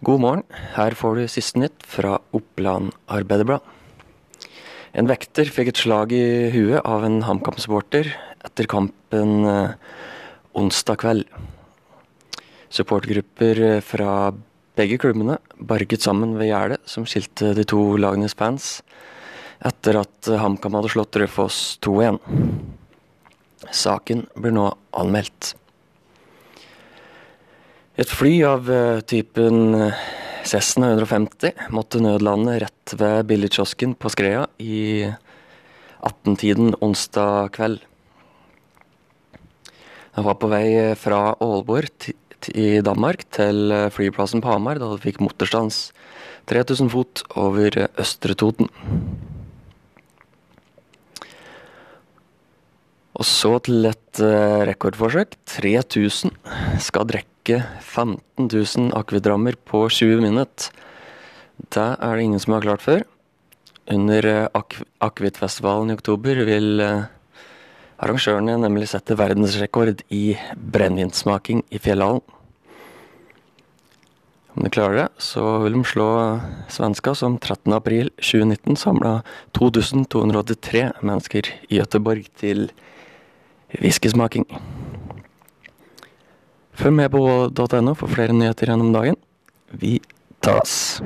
God morgen. Her får du siste nytt fra Oppland Arbeiderblad. En vekter fikk et slag i huet av en HamKam-supporter etter kampen eh, onsdag kveld. Supportergrupper eh, fra begge klubbene barget sammen ved gjerdet som skilte de to lagenes fans, etter at HamKam hadde slått Rødfoss 2-1. Saken blir nå anmeldt. Et fly av eh, typen eh, Cessna 150 måtte nødlande rett ved billigkiosken på Skrea i 18-tiden onsdag kveld. Jeg var på vei eh, fra Aalborg i Danmark til flyplassen på Hamar da det fikk motorstans 3000 fot over Østre Toten. Og så til et rekordforsøk. 3000 skal drikke 15 000 akvitrammer på 20 minutter. Det er det ingen som har klart før. Under eh, ak i oktober vil eh, arrangørene nemlig sette verdensrekord i brennevinsmaking i Fjellhallen. Om de klarer det, så vil de slå svenska som 13. april 2019 samla 2283 mennesker i Göteborg til whiskysmaking. Følg med på .no for flere nyheter gjennom dagen. Vi tas!